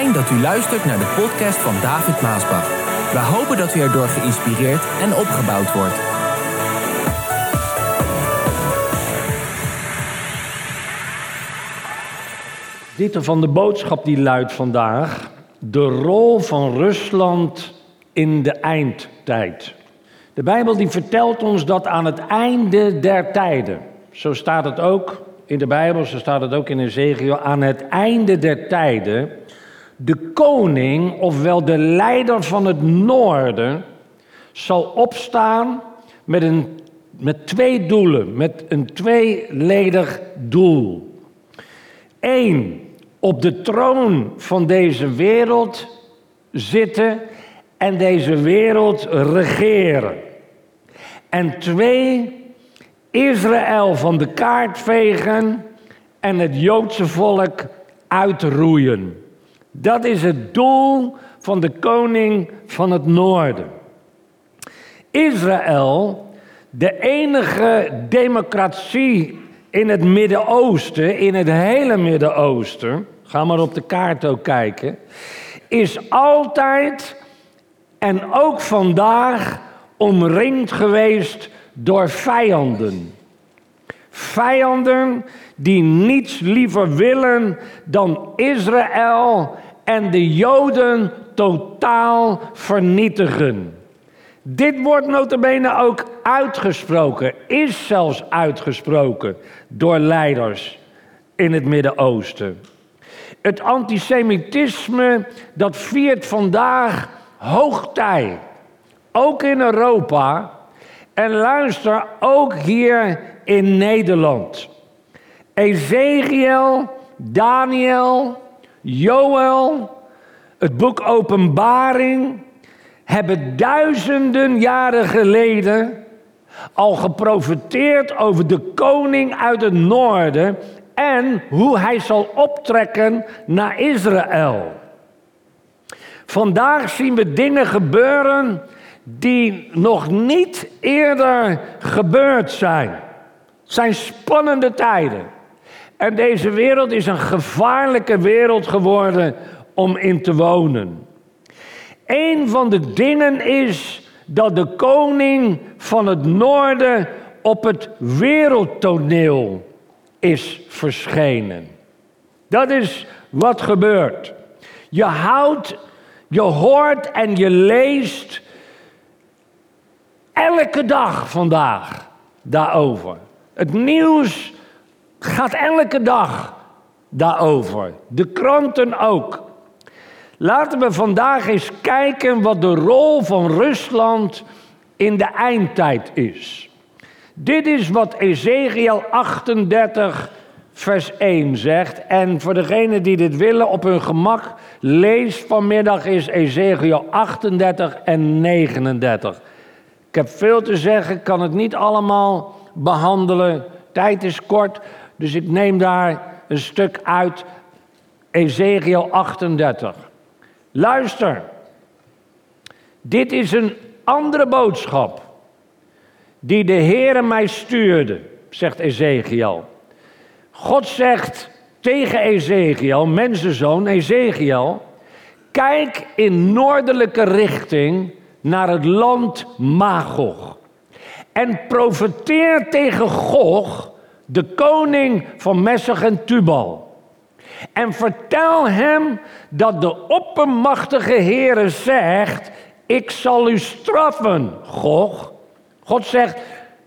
Dat u luistert naar de podcast van David Maasbach. We hopen dat u erdoor geïnspireerd en opgebouwd wordt. Titel van de boodschap die luidt vandaag: De rol van Rusland in de eindtijd. De Bijbel die vertelt ons dat aan het einde der tijden, zo staat het ook in de Bijbel, zo staat het ook in Ezekiel, aan het einde der tijden, de koning, ofwel de leider van het noorden, zal opstaan met, een, met twee doelen, met een tweeledig doel. Eén, op de troon van deze wereld zitten en deze wereld regeren. En twee, Israël van de kaart vegen en het Joodse volk uitroeien. Dat is het doel van de koning van het noorden. Israël, de enige democratie in het Midden-Oosten, in het hele Midden-Oosten, ga maar op de kaart ook kijken, is altijd en ook vandaag omringd geweest door vijanden. Vijanden die niets liever willen dan Israël en de Joden totaal vernietigen. Dit wordt notabene ook uitgesproken, is zelfs uitgesproken door leiders in het Midden-Oosten. Het antisemitisme dat viert vandaag hoogtij, ook in Europa en luister ook hier in Nederland. Ezekiel, Daniel, Joël, het boek Openbaring hebben duizenden jaren geleden al geprofiteerd over de koning uit het noorden en hoe hij zal optrekken naar Israël. Vandaag zien we dingen gebeuren die nog niet eerder gebeurd zijn. Zijn spannende tijden. En deze wereld is een gevaarlijke wereld geworden om in te wonen. Een van de dingen is dat de koning van het noorden op het wereldtoneel is verschenen. Dat is wat gebeurt. Je houdt, je hoort en je leest elke dag vandaag daarover. Het nieuws gaat elke dag daarover. De kranten ook. Laten we vandaag eens kijken wat de rol van Rusland in de eindtijd is. Dit is wat Ezekiel 38, vers 1 zegt. En voor degenen die dit willen op hun gemak, lees vanmiddag is Ezekiel 38 en 39. Ik heb veel te zeggen, kan het niet allemaal behandelen. Tijd is kort, dus ik neem daar een stuk uit. Ezekiel 38. Luister, dit is een andere boodschap die de Heere mij stuurde, zegt Ezekiel. God zegt tegen Ezekiel, mensenzoon Ezekiel, kijk in noordelijke richting naar het land Magog. En profeteer tegen Gog, de koning van Messig en Tubal. En vertel hem dat de oppermachtige Heere zegt, ik zal u straffen, Gog. God zegt,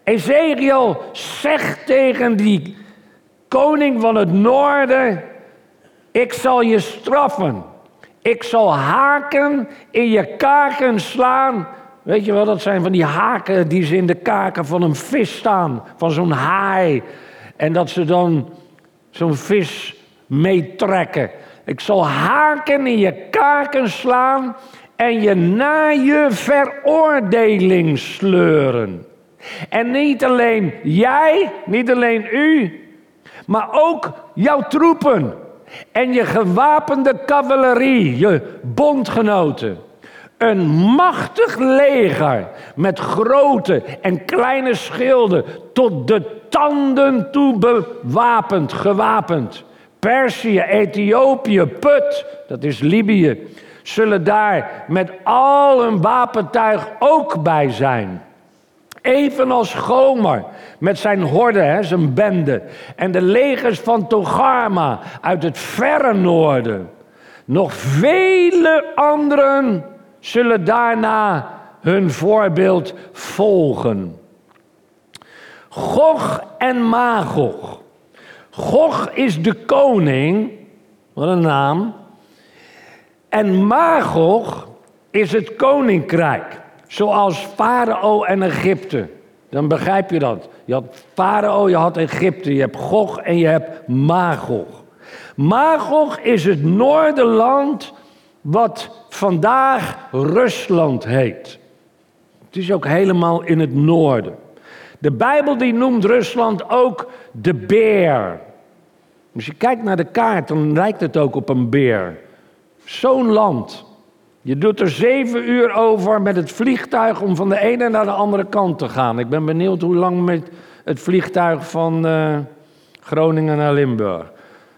Ezekiel, zeg tegen die koning van het noorden, ik zal je straffen. Ik zal haken in je kaken slaan. Weet je wel, dat zijn van die haken die ze in de kaken van een vis staan, van zo'n haai. En dat ze dan zo'n vis meetrekken. Ik zal haken in je kaken slaan en je naar je veroordeling sleuren. En niet alleen jij, niet alleen u, maar ook jouw troepen en je gewapende cavalerie, je bondgenoten. Een machtig leger met grote en kleine schilden tot de tanden toe bewapend, gewapend. Perzië, Ethiopië, Put, dat is Libië, zullen daar met al hun wapentuig ook bij zijn. Evenals Gomer met zijn horde, hè, zijn bende. En de legers van Togarma uit het verre noorden. Nog vele anderen zullen daarna hun voorbeeld volgen. Gog en Magog. Gog is de koning, wat een naam. En Magog is het koninkrijk, zoals Farao en Egypte. Dan begrijp je dat. Je had Farao, je had Egypte, je hebt Gog en je hebt Magog. Magog is het noorderland wat vandaag Rusland heet. Het is ook helemaal in het noorden. De Bijbel die noemt Rusland ook de beer. Als je kijkt naar de kaart, dan lijkt het ook op een beer. Zo'n land. Je doet er zeven uur over met het vliegtuig om van de ene naar de andere kant te gaan. Ik ben benieuwd hoe lang met het vliegtuig van uh, Groningen naar Limburg.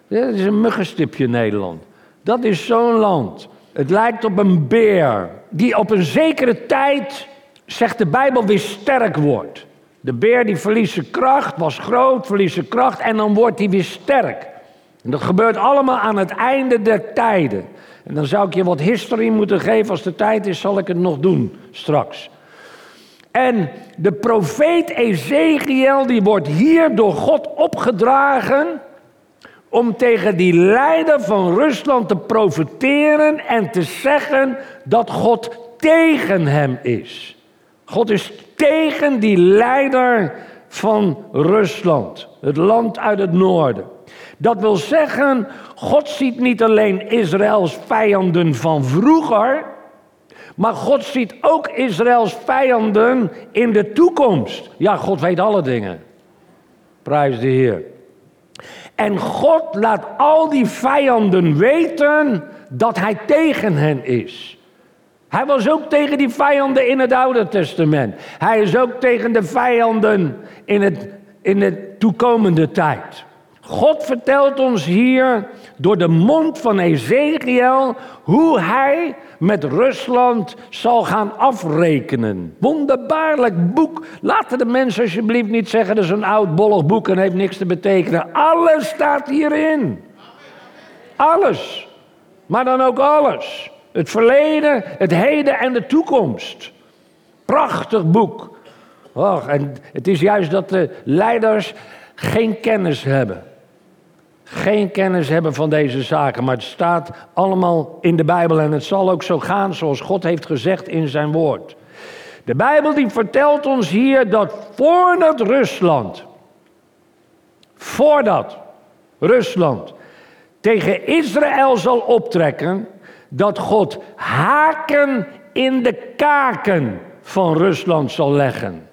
Dit is een muggenstipje Nederland. Dat is zo'n land. Het lijkt op een beer die op een zekere tijd, zegt de Bijbel, weer sterk wordt. De beer die verliest zijn kracht, was groot, verliest zijn kracht en dan wordt hij weer sterk. En dat gebeurt allemaal aan het einde der tijden. En dan zou ik je wat historie moeten geven. Als de tijd is, zal ik het nog doen straks. En de profeet Ezekiel, die wordt hier door God opgedragen om tegen die leider van Rusland te profeteren en te zeggen dat God tegen hem is. God is tegen die leider van Rusland, het land uit het noorden. Dat wil zeggen, God ziet niet alleen Israëls vijanden van vroeger, maar God ziet ook Israëls vijanden in de toekomst. Ja, God weet alle dingen. Prijs de Heer. En God laat al die vijanden weten dat hij tegen hen is. Hij was ook tegen die vijanden in het Oude Testament. Hij is ook tegen de vijanden in, het, in de toekomende tijd. God vertelt ons hier door de mond van Ezekiel hoe hij met Rusland zal gaan afrekenen. Wonderbaarlijk boek. Laten de mensen alsjeblieft niet zeggen dat is een oud bollig boek en heeft niks te betekenen. Alles staat hierin. Alles. Maar dan ook alles. Het verleden, het heden en de toekomst. Prachtig boek. Och, en het is juist dat de leiders geen kennis hebben geen kennis hebben van deze zaken. Maar het staat allemaal in de Bijbel en het zal ook zo gaan zoals God heeft gezegd in zijn woord. De Bijbel die vertelt ons hier dat voordat Rusland, voordat Rusland tegen Israël zal optrekken, dat God haken in de kaken van Rusland zal leggen.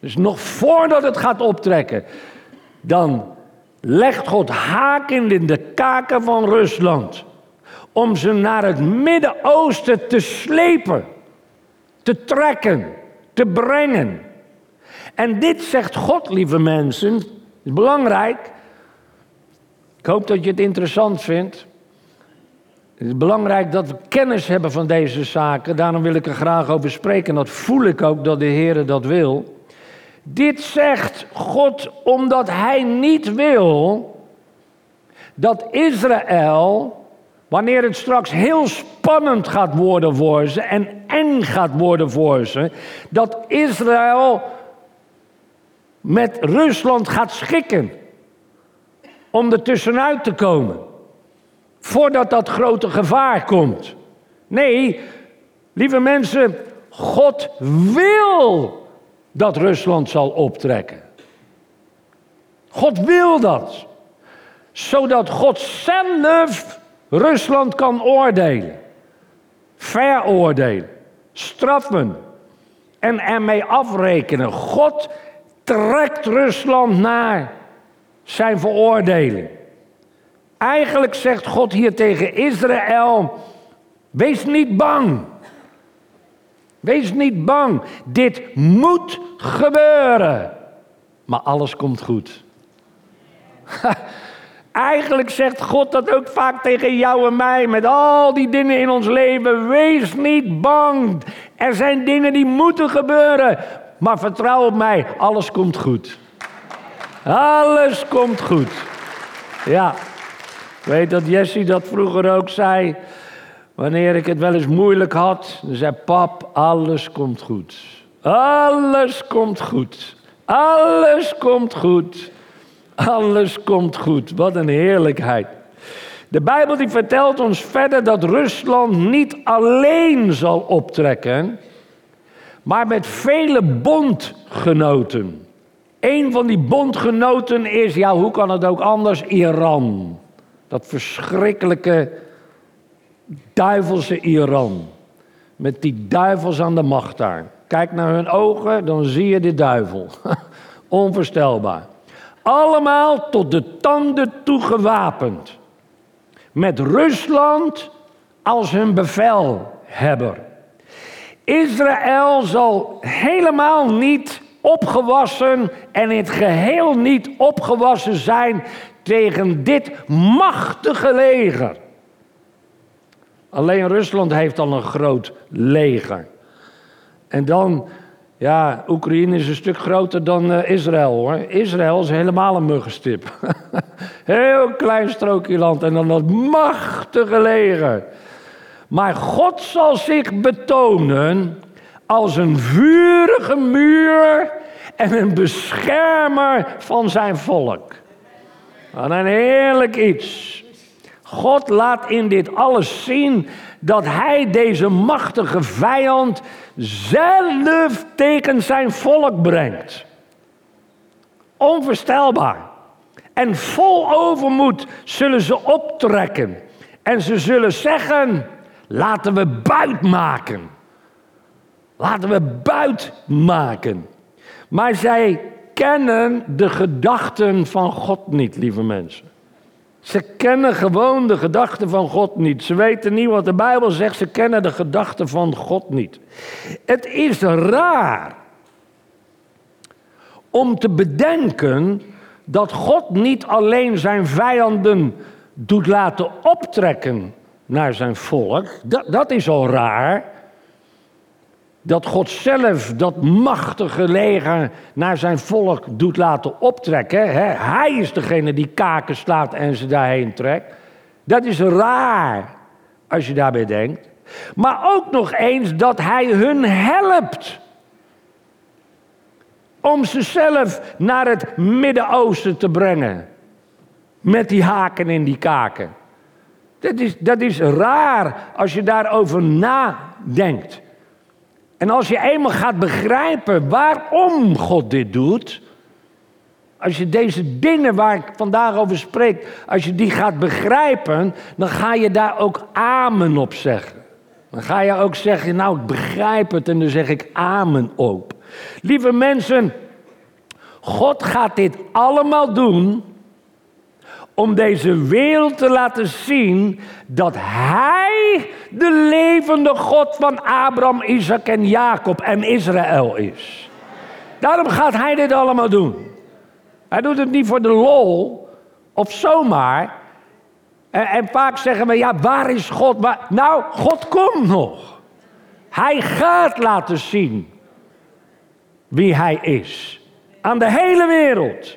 Dus nog voordat het gaat optrekken, dan legt God haken in de kaken van Rusland. Om ze naar het Midden-Oosten te slepen, te trekken, te brengen. En dit zegt God, lieve mensen, is belangrijk. Ik hoop dat je het interessant vindt. Het is belangrijk dat we kennis hebben van deze zaken. Daarom wil ik er graag over spreken. En dat voel ik ook dat de Heer dat wil. Dit zegt God omdat Hij niet wil dat Israël, wanneer het straks heel spannend gaat worden voor ze en eng gaat worden voor ze, dat Israël met Rusland gaat schikken om er tussenuit te komen. Voordat dat grote gevaar komt. Nee, lieve mensen, God wil dat Rusland zal optrekken. God wil dat. Zodat God zelf Rusland kan oordelen. Veroordelen. Straffen. En ermee afrekenen. God trekt Rusland naar zijn veroordeling. Eigenlijk zegt God hier tegen Israël: wees niet bang. Wees niet bang. Dit moet gebeuren. Maar alles komt goed. Eigenlijk zegt God dat ook vaak tegen jou en mij met al die dingen in ons leven. Wees niet bang. Er zijn dingen die moeten gebeuren. Maar vertrouw op mij, alles komt goed. Alles komt goed. Ja, ik weet dat Jessie dat vroeger ook zei. Wanneer ik het wel eens moeilijk had, dan zei pap, alles komt goed. Alles komt goed. Alles komt goed. Alles komt goed. Wat een heerlijkheid. De Bijbel die vertelt ons verder dat Rusland niet alleen zal optrekken, maar met vele bondgenoten. Een van die bondgenoten is, ja, hoe kan het ook anders, Iran. Dat verschrikkelijke duivelse Iran. Met die duivels aan de macht daar. Kijk naar hun ogen, dan zie je de duivel. Onvoorstelbaar. Allemaal tot de tanden toe gewapend. Met Rusland als hun bevelhebber. Israël zal helemaal niet opgewassen en in het geheel niet opgewassen zijn tegen dit machtige leger. Alleen Rusland heeft al een groot leger. En dan, ja, Oekraïne is een stuk groter dan uh, Israël hoor. Israël is helemaal een muggenstip. Heel klein strookje land en dan dat machtige leger. Maar God zal zich betonen als een vurige muur en een beschermer van zijn volk. Wat een heerlijk iets. God laat in dit alles zien dat hij deze machtige vijand zelf tegen zijn volk brengt. Onvoorstelbaar. En vol overmoed zullen ze optrekken. En ze zullen zeggen: laten we buit maken. Laten we buit maken. Maar zij kennen de gedachten van God niet, lieve mensen. Ze kennen gewoon de gedachten van God niet. Ze weten niet wat de Bijbel zegt. Ze kennen de gedachten van God niet. Het is raar om te bedenken dat God niet alleen zijn vijanden doet laten optrekken naar zijn volk. Dat, dat is al raar dat God zelf dat machtige leger naar zijn volk doet laten optrekken. Hij is degene die kaken slaat en ze daarheen trekt. Dat is raar als je daarbij denkt. Maar ook nog eens dat hij hun helpt. Om zichzelf naar het Midden-Oosten te brengen. Met die haken en die kaken. Dat is, dat is raar als je daarover nadenkt. En als je eenmaal gaat begrijpen waarom God dit doet, als je deze dingen waar ik vandaag over spreek, als je die gaat begrijpen, dan ga je daar ook amen op zeggen. Dan ga je ook zeggen, nou ik begrijp het en dan zeg ik amen op. Lieve mensen, God gaat dit allemaal doen om deze wereld te laten zien dat Hij de levende God van Abraham, Isaac en Jacob en Israël is. Daarom gaat Hij dit allemaal doen. Hij doet het niet voor de lol of zomaar. En, en vaak zeggen we, ja, waar is God? Maar, nou, God komt nog. Hij gaat laten zien wie Hij is. Aan de hele wereld.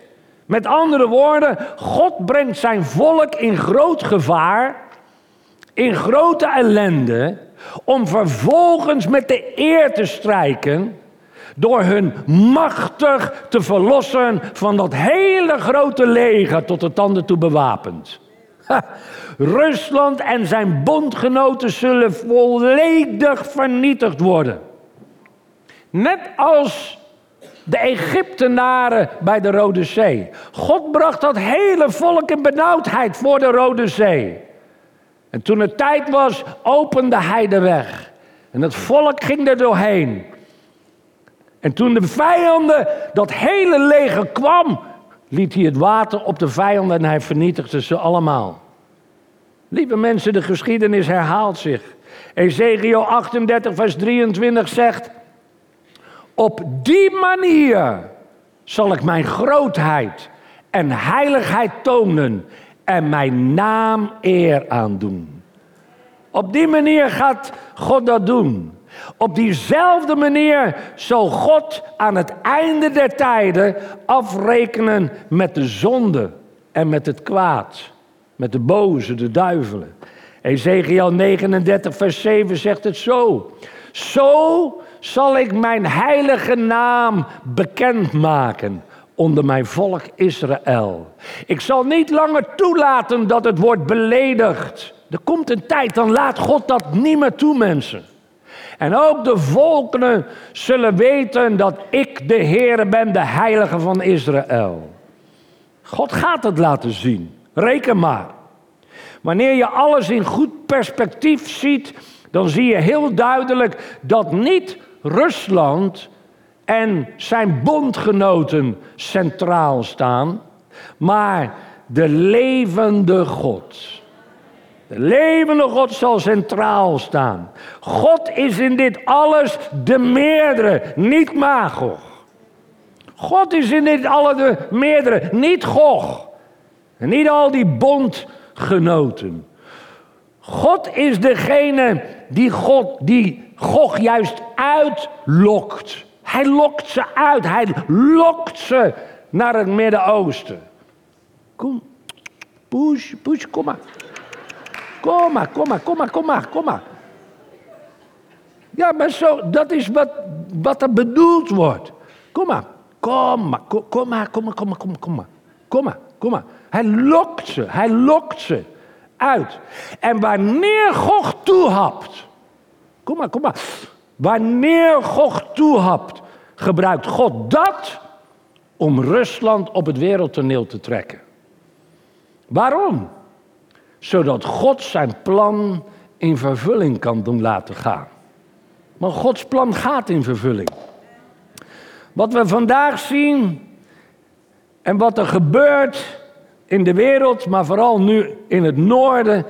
Met andere woorden, God brengt zijn volk in groot gevaar, in grote ellende, om vervolgens met de eer te strijken door hun machtig te verlossen van dat hele grote leger tot de tanden toe bewapend. Rusland en zijn bondgenoten zullen volledig vernietigd worden. Net als de Egyptenaren bij de Rode Zee. God bracht dat hele volk in benauwdheid voor de Rode Zee. En toen het tijd was, opende hij de weg. En het volk ging er doorheen. En toen de vijanden, dat hele leger kwam, liet hij het water op de vijanden en hij vernietigde ze allemaal. Lieve mensen, de geschiedenis herhaalt zich. Ezekiel 38, vers 23 zegt: op die manier zal ik mijn grootheid en heiligheid tonen en mijn naam eer aandoen. Op die manier gaat God dat doen. Op diezelfde manier zal God aan het einde der tijden afrekenen met de zonde en met het kwaad. Met de boze, de duivelen. Ezekiel 39, vers 7 zegt het zo. Zo zal ik mijn heilige naam bekendmaken onder mijn volk Israël. Ik zal niet langer toelaten dat het wordt beledigd. Er komt een tijd, dan laat God dat niet meer toe, mensen. En ook de volkeren zullen weten dat ik de Heere ben, de Heilige van Israël. God gaat het laten zien. Reken maar. Wanneer je alles in goed perspectief ziet, dan zie je heel duidelijk dat niet Rusland en zijn bondgenoten centraal staan, maar de levende God. De levende God zal centraal staan. God is in dit alles de meerdere, niet Magog. God is in dit alles de meerdere, niet Gog. En niet al die bondgenoten. God is degene die God, die Gog juist uitlokt. Hij lokt ze uit. Hij lokt ze naar het Midden-Oosten. Kom, push, push, kom maar. Kom maar, kom maar, kom maar, kom maar, kom maar. Ja, maar zo, dat is wat, wat er bedoeld wordt. Kom maar, kom maar, kom, maar, kom maar, kom maar, kom maar, kom maar. Kom maar, kom maar. Hij lokt ze, hij lokt ze uit. En wanneer God toehapt, kom maar, kom maar. Wanneer God toehapt, gebruikt God dat om Rusland op het wereldtoneel te trekken. Waarom? Zodat God zijn plan in vervulling kan doen laten gaan. Maar Gods plan gaat in vervulling. Wat we vandaag zien en wat er gebeurt in de wereld, maar vooral nu in het noorden,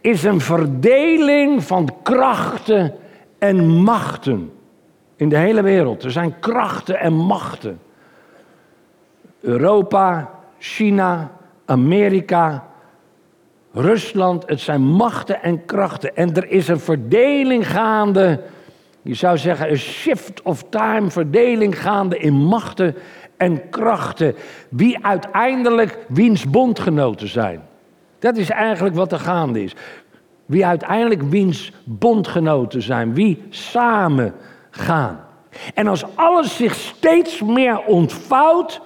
is een verdeling van krachten en machten in de hele wereld. Er zijn krachten en machten. Europa, China, Amerika, Rusland, het zijn machten en krachten. En er is een verdeling gaande, je zou zeggen een shift of time, verdeling gaande in machten en krachten. Wie uiteindelijk wiens bondgenoten zijn. Dat is eigenlijk wat er gaande is. Wie uiteindelijk wiens bondgenoten zijn. Wie samen gaan. En als alles zich steeds meer ontvouwt,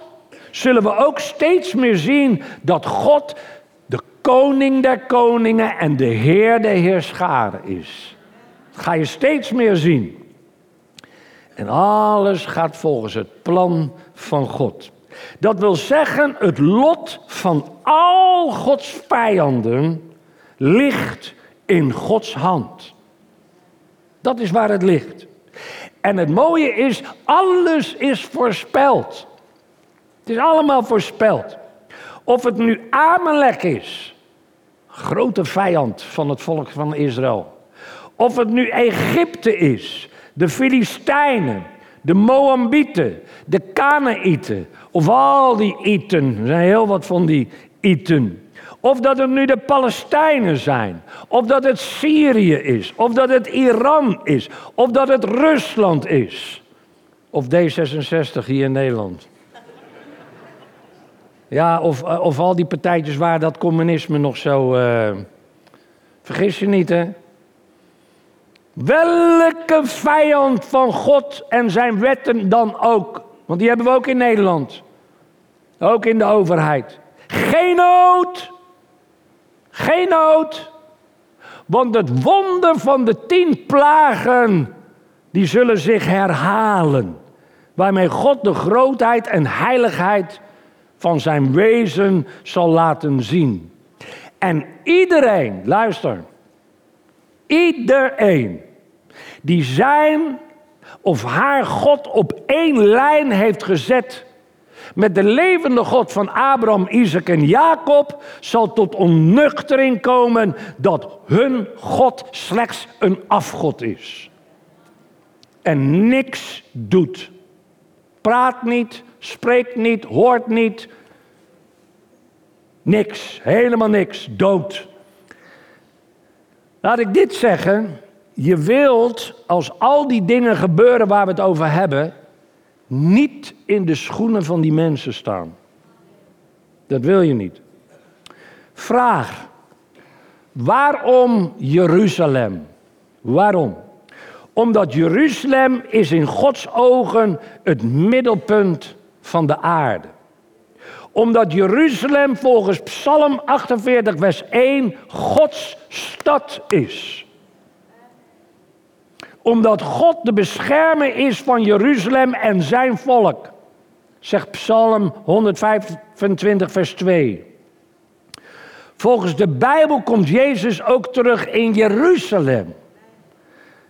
zullen we ook steeds meer zien dat God de koning der koningen en de heer der heerscharen is. Dat ga je steeds meer zien. En alles gaat volgens het plan van God. Dat wil zeggen, het lot van al Gods vijanden ligt in Gods hand. Dat is waar het ligt. En het mooie is, alles is voorspeld. Het is allemaal voorspeld. Of het nu Amalek is, grote vijand van het volk van Israël. Of het nu Egypte is, de Filistijnen, de Moabieten, de Kanaïten. Of al die Iten, er zijn heel wat van die Iten. Of dat het nu de Palestijnen zijn. Of dat het Syrië is. Of dat het Iran is. Of dat het Rusland is. Of D66 hier in Nederland. Ja, of, eh, of al die partijtjes waar dat communisme nog zo. Uh... Vergis je niet, hè? Welke vijand van God en zijn wetten dan ook. Want die hebben we ook in Nederland. Ook in de overheid. Geen nood. Geen nood. Want het wonder van de tien plagen, die zullen zich herhalen. Waarmee God de grootheid en heiligheid van zijn wezen zal laten zien. En iedereen, luister, iedereen die zijn of haar God op één lijn heeft gezet met de levende God van Abraham, Isaac en Jacob, zal tot onnuchtering komen dat hun God slechts een afgod is. En niks doet. Praat niet, spreekt niet, hoort niet. Niks, helemaal niks, dood. Laat ik dit zeggen. Je wilt, als al die dingen gebeuren waar we het over hebben, niet in de schoenen van die mensen staan. Dat wil je niet. Vraag. Waarom Jeruzalem? Waarom? Omdat Jeruzalem is in Gods ogen het middelpunt van de aarde. Omdat Jeruzalem volgens Psalm 48, vers 1 Gods stad is. Omdat God de beschermer is van Jeruzalem en zijn volk. Zegt Psalm 125, vers 2. Volgens de Bijbel komt Jezus ook terug in Jeruzalem.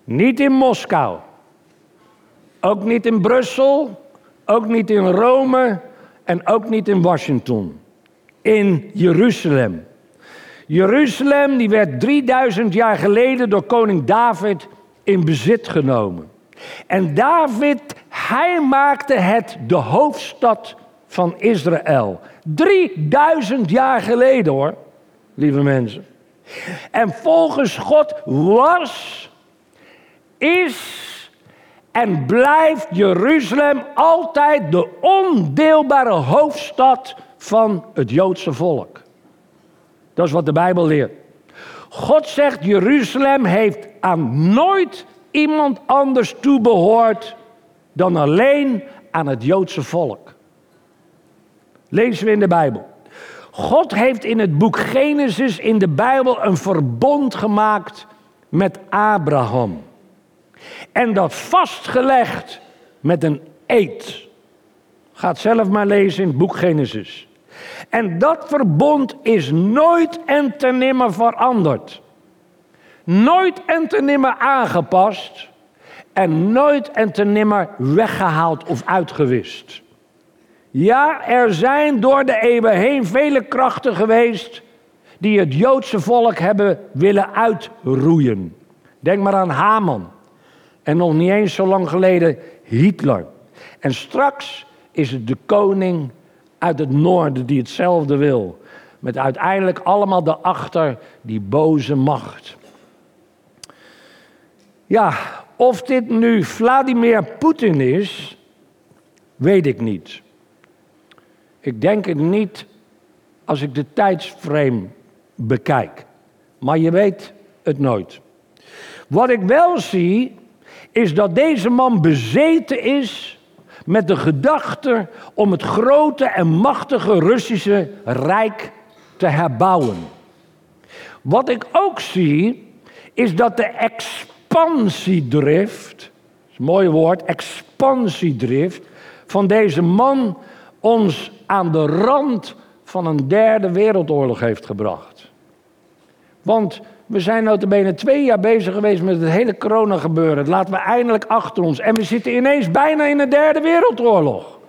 Niet in Moskou. Ook niet in Brussel. Ook niet in Rome. En ook niet in Washington. In Jeruzalem. Jeruzalem die werd 3000 jaar geleden door koning David in bezit genomen. En David, hij maakte het de hoofdstad van Israël. 3000 jaar geleden hoor, lieve mensen. En volgens God was is en blijft Jeruzalem altijd de ondeelbare hoofdstad van het Joodse volk. Dat is wat de Bijbel leert. God zegt, Jeruzalem heeft aan nooit iemand anders toebehoord dan alleen aan het Joodse volk. Lezen we in de Bijbel. God heeft in het boek Genesis in de Bijbel een verbond gemaakt met Abraham. En dat vastgelegd met een eed. Gaat zelf maar lezen in het boek Genesis. En dat verbond is nooit en ten nimmer veranderd. Nooit en ten nimmer aangepast. En nooit en ten nimmer weggehaald of uitgewist. Ja, er zijn door de eeuwen heen vele krachten geweest die het Joodse volk hebben willen uitroeien. Denk maar aan Haman. En nog niet eens zo lang geleden Hitler. En straks is het de koning uit het noorden die hetzelfde wil. Met uiteindelijk allemaal daarachter die boze macht. Ja, of dit nu Vladimir Poetin is, weet ik niet. Ik denk het niet als ik de tijdsframe bekijk. Maar je weet het nooit. Wat ik wel zie, is dat deze man bezeten is met de gedachte om het grote en machtige Russische Rijk te herbouwen. Wat ik ook zie, is dat de expansiedrift, mooi woord, expansiedrift, van deze man ons aan de rand van een derde wereldoorlog heeft gebracht. Want we zijn notabene twee jaar bezig geweest met het hele corona gebeuren. Laten we eindelijk achter ons. En we zitten ineens bijna in de derde wereldoorlog.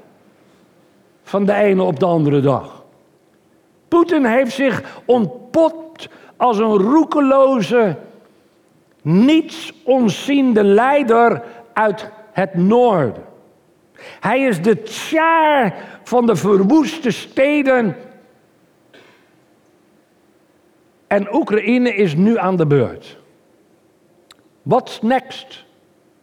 Van de ene op de andere dag. Poetin heeft zich ontpot als een roekeloze, niets onziende leider uit het noorden. Hij is de tsaar van de verwoeste steden En Oekraïne is nu aan de beurt. What's next?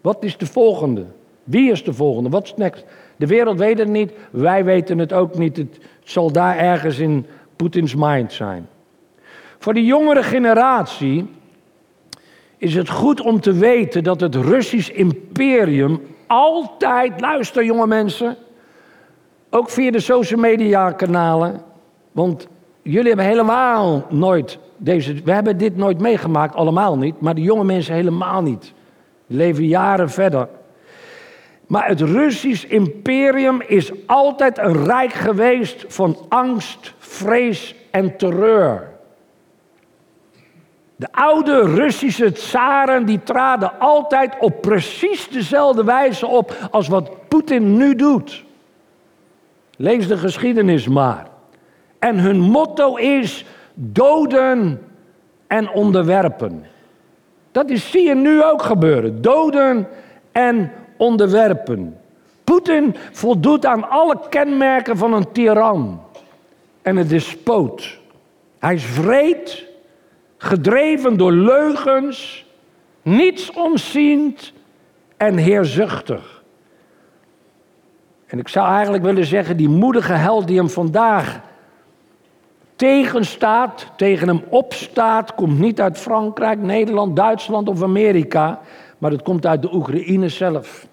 Wat is de volgende? Wie is de volgende? What's next? De wereld weet het niet, wij weten het ook niet. Het zal daar ergens in Poetins mind zijn. Voor de jongere generatie is het goed om te weten dat het Russisch imperium altijd, luister jonge mensen, ook via de social media kanalen, want jullie hebben helemaal nooit deze, we hebben dit nooit meegemaakt, allemaal niet, maar de jonge mensen helemaal niet. Die leven jaren verder. Maar het Russisch imperium is altijd een rijk geweest van angst, vrees en terreur. De oude Russische tsaren die traden altijd op precies dezelfde wijze op als wat Poetin nu doet. Lees de geschiedenis maar. En hun motto is doden en onderwerpen. Dat is, zie je nu ook gebeuren. Doden en onderwerpen. Poetin voldoet aan alle kenmerken van een tiran. en een despoot. Hij is vreed, gedreven door leugens, niets omziend en heerzuchtig. En ik zou eigenlijk willen zeggen, die moedige held die hem vandaag tegenstaat, tegen hem opstaat, komt niet uit Frankrijk, Nederland, Duitsland of Amerika, maar het komt uit de Oekraïne zelf.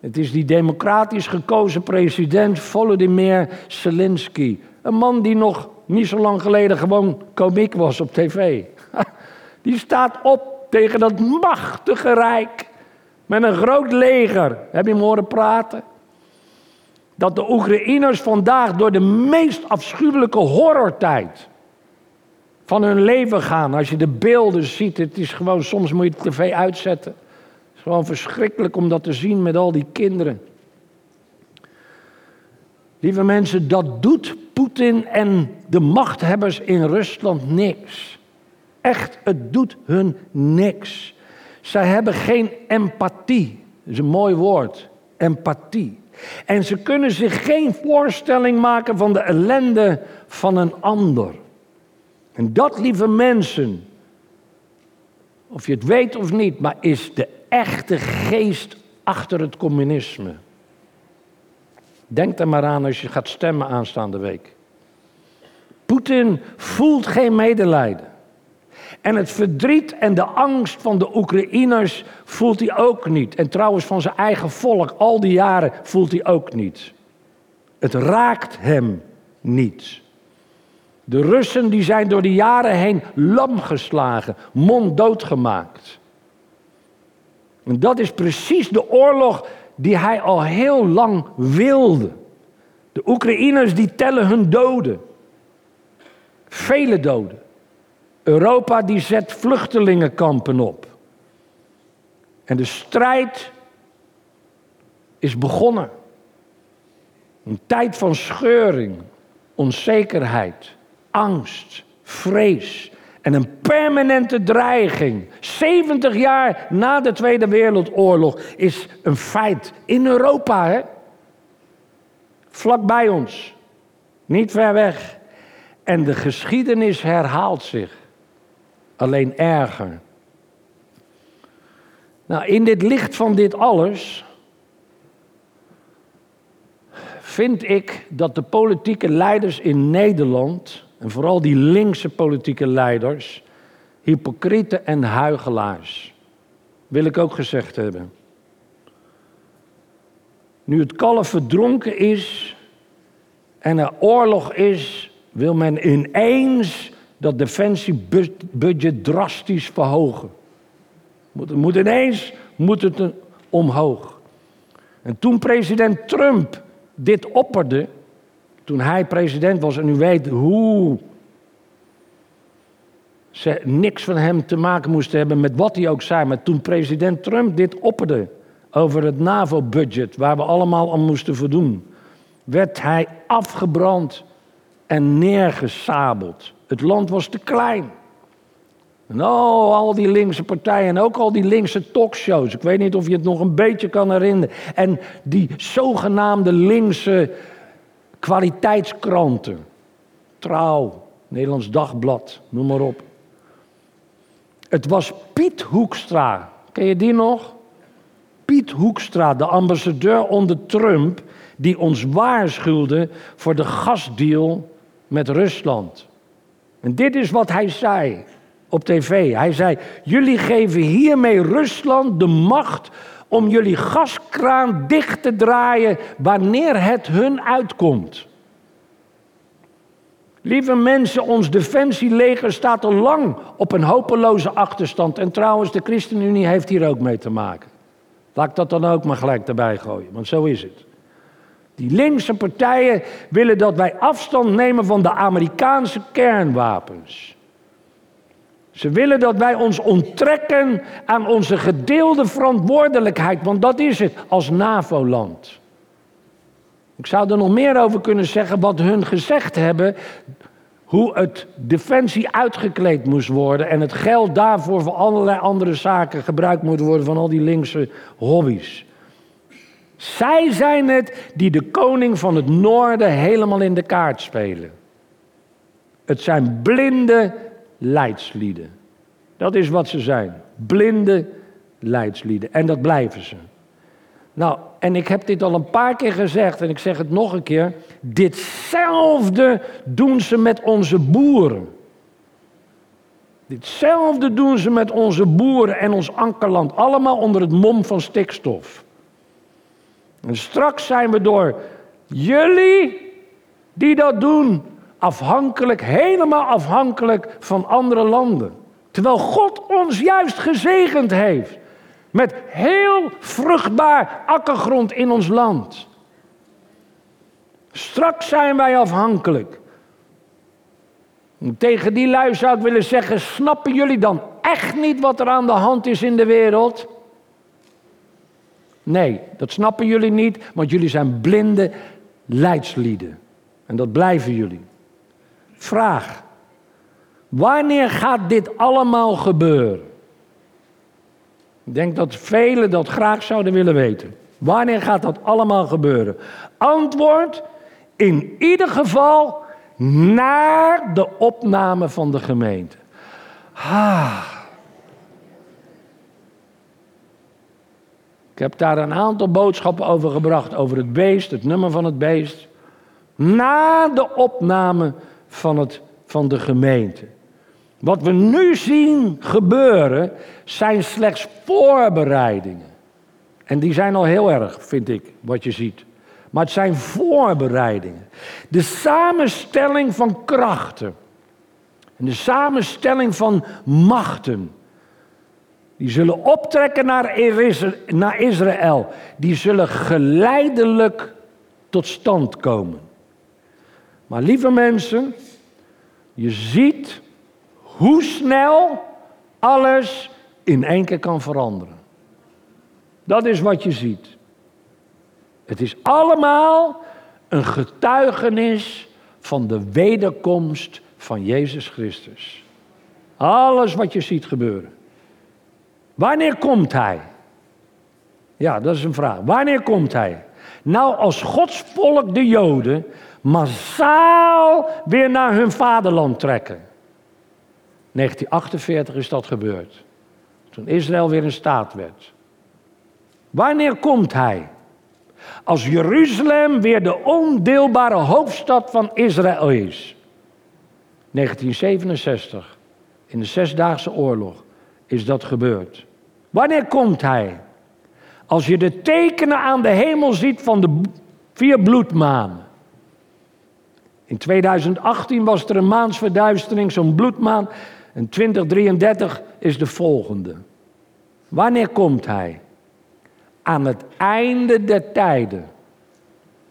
Het is die democratisch gekozen president Volodymyr Zelensky. Een man die nog niet zo lang geleden gewoon komiek was op tv. Die staat op tegen dat machtige rijk. Met een groot leger. Heb je hem horen praten? Dat de Oekraïners vandaag door de meest afschuwelijke horrortijd van hun leven gaan. Als je de beelden ziet, het is gewoon, soms moet je de tv uitzetten. Het is gewoon verschrikkelijk om dat te zien met al die kinderen. Lieve mensen, dat doet Poetin en de machthebbers in Rusland niks. Echt, het doet hun niks. Zij hebben geen empathie. Dat is een mooi woord, empathie. En ze kunnen zich geen voorstelling maken van de ellende van een ander. En dat, lieve mensen, of je het weet of niet, maar is de echte geest achter het communisme. Denk er maar aan als je gaat stemmen aanstaande week. Poetin voelt geen medelijden. En het verdriet en de angst van de Oekraïners voelt hij ook niet. En trouwens van zijn eigen volk, al die jaren, voelt hij ook niet. Het raakt hem niet. De Russen die zijn door de jaren heen lam geslagen, monddood gemaakt. En dat is precies de oorlog die hij al heel lang wilde. De Oekraïners die tellen hun doden. Vele doden. Europa die zet vluchtelingenkampen op. En de strijd is begonnen. Een tijd van scheuring, onzekerheid, angst, vrees en een permanente dreiging. 70 jaar na de Tweede Wereldoorlog is een feit in Europa, hè? Vlak bij ons, niet ver weg. En de geschiedenis herhaalt zich, alleen erger. Nou, in dit licht van dit alles vind ik dat de politieke leiders in Nederland, en vooral die linkse politieke leiders, hypocrieten en huigelaars, wil ik ook gezegd hebben. Nu het kalf verdronken is en er oorlog is, wil men ineens dat defensiebudget drastisch verhogen. Moet, moet ineens moet het omhoog. En toen president Trump dit opperde, toen hij president was, en u weet hoe ze niks van hem te maken moesten hebben met wat hij ook zei, maar toen president Trump dit opperde over het NAVO-budget, waar we allemaal aan moesten voldoen, werd hij afgebrand en neergesabeld. Het land was te klein. En oh, al die linkse partijen en ook al die linkse talkshows. Ik weet niet of je het nog een beetje kan herinneren. En die zogenaamde linkse kwaliteitskranten. Trouw, Nederlands Dagblad, noem maar op. Het was Piet Hoekstra. Ken je die nog? Piet Hoekstra, de ambassadeur onder Trump, die ons waarschuwde voor de gasdeal met Rusland. En dit is wat hij zei op tv. Hij zei: Jullie geven hiermee Rusland de macht om jullie gaskraan dicht te draaien wanneer het hun uitkomt. Lieve mensen, ons defensieleger staat al lang op een hopeloze achterstand. En trouwens, de ChristenUnie heeft hier ook mee te maken. Laat ik dat dan ook maar gelijk erbij gooien, want zo is het. Die linkse partijen willen dat wij afstand nemen van de Amerikaanse kernwapens. Ze willen dat wij ons onttrekken aan onze gedeelde verantwoordelijkheid, want dat is het als NAVO-land. Ik zou er nog meer over kunnen zeggen wat hun gezegd hebben, hoe het defensie uitgekleed moest worden en het geld daarvoor voor allerlei andere zaken gebruikt moet worden van al die linkse hobby's. Zij zijn het die de koning van het noorden helemaal in de kaart spelen. Het zijn blinde leidslieden. Dat is wat ze zijn. Blinde leidslieden. En dat blijven ze. Nou, en ik heb dit al een paar keer gezegd en ik zeg het nog een keer. Ditzelfde doen ze met onze boeren. Ditzelfde doen ze met onze boeren en ons ankerland. Allemaal onder het mom van stikstof. En straks zijn we door jullie die dat doen afhankelijk, helemaal afhankelijk van andere landen. Terwijl God ons juist gezegend heeft met heel vruchtbaar akkergrond in ons land. Straks zijn wij afhankelijk. tegen die lui zou ik willen zeggen: snappen jullie dan echt niet wat er aan de hand is in de wereld? Nee, dat snappen jullie niet, want jullie zijn blinde leidslieden. En dat blijven jullie. Vraag. Wanneer gaat dit allemaal gebeuren? Ik denk dat velen dat graag zouden willen weten. Wanneer gaat dat allemaal gebeuren? Antwoord, in ieder geval naar de opname van de gemeente. Ah. Ik heb daar een aantal boodschappen over gebracht, over het beest, het nummer van het beest. Na de opname van, het, van de gemeente. Wat we nu zien gebeuren zijn slechts voorbereidingen. En die zijn al heel erg, vind ik, wat je ziet. Maar het zijn voorbereidingen. De samenstelling van krachten. En de samenstelling van machten. Die zullen optrekken naar Israël. Die zullen geleidelijk tot stand komen. Maar lieve mensen, je ziet hoe snel alles in één keer kan veranderen. Dat is wat je ziet. Het is allemaal een getuigenis van de wederkomst van Jezus Christus. Alles wat je ziet gebeuren. Wanneer komt Hij? Ja, dat is een vraag. Wanneer komt Hij? Nou, als Gods volk, de Joden, massaal weer naar hun vaderland trekken. 1948 is dat gebeurd. Toen Israël weer een staat werd. Wanneer komt hij? Als Jeruzalem weer de ondeelbare hoofdstad van Israël is. 1967, in de Zesdaagse Oorlog, is dat gebeurd. Wanneer komt hij? Als je de tekenen aan de hemel ziet van de vier bloedmanen. In 2018 was er een maansverduistering, zo'n bloedmaan. En 2033 is de volgende. Wanneer komt hij? Aan het einde der tijden,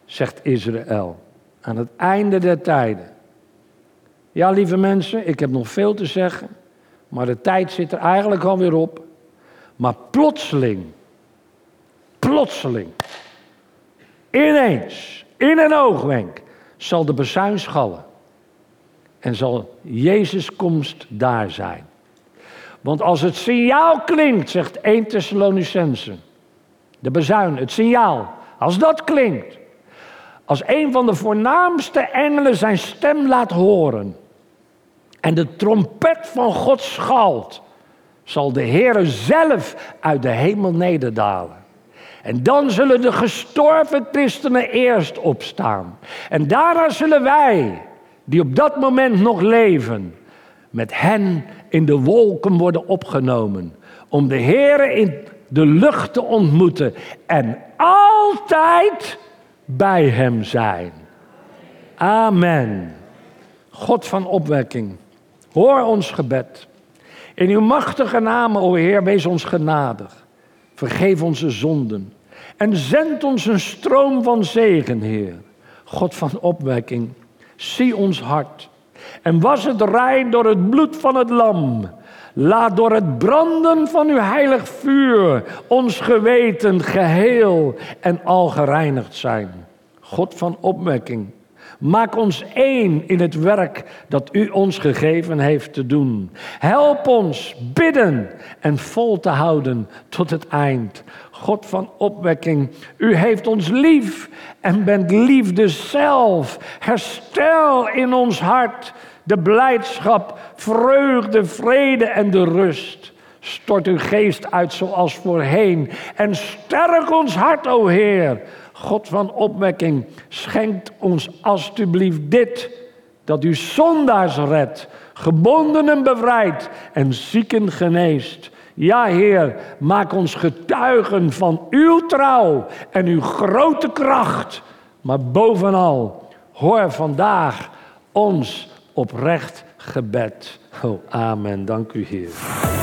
zegt Israël. Aan het einde der tijden. Ja, lieve mensen, ik heb nog veel te zeggen, maar de tijd zit er eigenlijk alweer op. Maar plotseling, plotseling, ineens, in een oogwenk, zal de bezuin schallen. En zal Jezus' komst daar zijn. Want als het signaal klinkt, zegt 1 Thessalonicense, de bezuin, het signaal, als dat klinkt, als een van de voornaamste engelen zijn stem laat horen en de trompet van God schalt, zal de Heer zelf uit de hemel nederdalen. En dan zullen de gestorven christenen eerst opstaan. En daarna zullen wij, die op dat moment nog leven, met hen in de wolken worden opgenomen. Om de Heer in de lucht te ontmoeten en altijd bij Hem zijn. Amen. God van opwekking, hoor ons gebed. In uw machtige naam, o Heer, wees ons genadig. Vergeef onze zonden. En zend ons een stroom van zegen, Heer. God van opwekking, zie ons hart. En was het rein door het bloed van het lam. Laat door het branden van uw heilig vuur ons geweten geheel en al gereinigd zijn. God van opwekking, Maak ons één in het werk dat u ons gegeven heeft te doen. Help ons bidden en vol te houden tot het eind. God van opwekking, u heeft ons lief en bent liefde zelf. Herstel in ons hart de blijdschap, vreugde, vrede en de rust. Stort uw geest uit zoals voorheen en sterk ons hart, o Heer. God van opwekking, schenkt ons alstublieft dit, dat u zondaars redt, gebondenen bevrijdt en zieken geneest. Ja, Heer, maak ons getuigen van uw trouw en uw grote kracht. Maar bovenal, hoor vandaag ons oprecht gebed. Oh, amen. Dank u, Heer.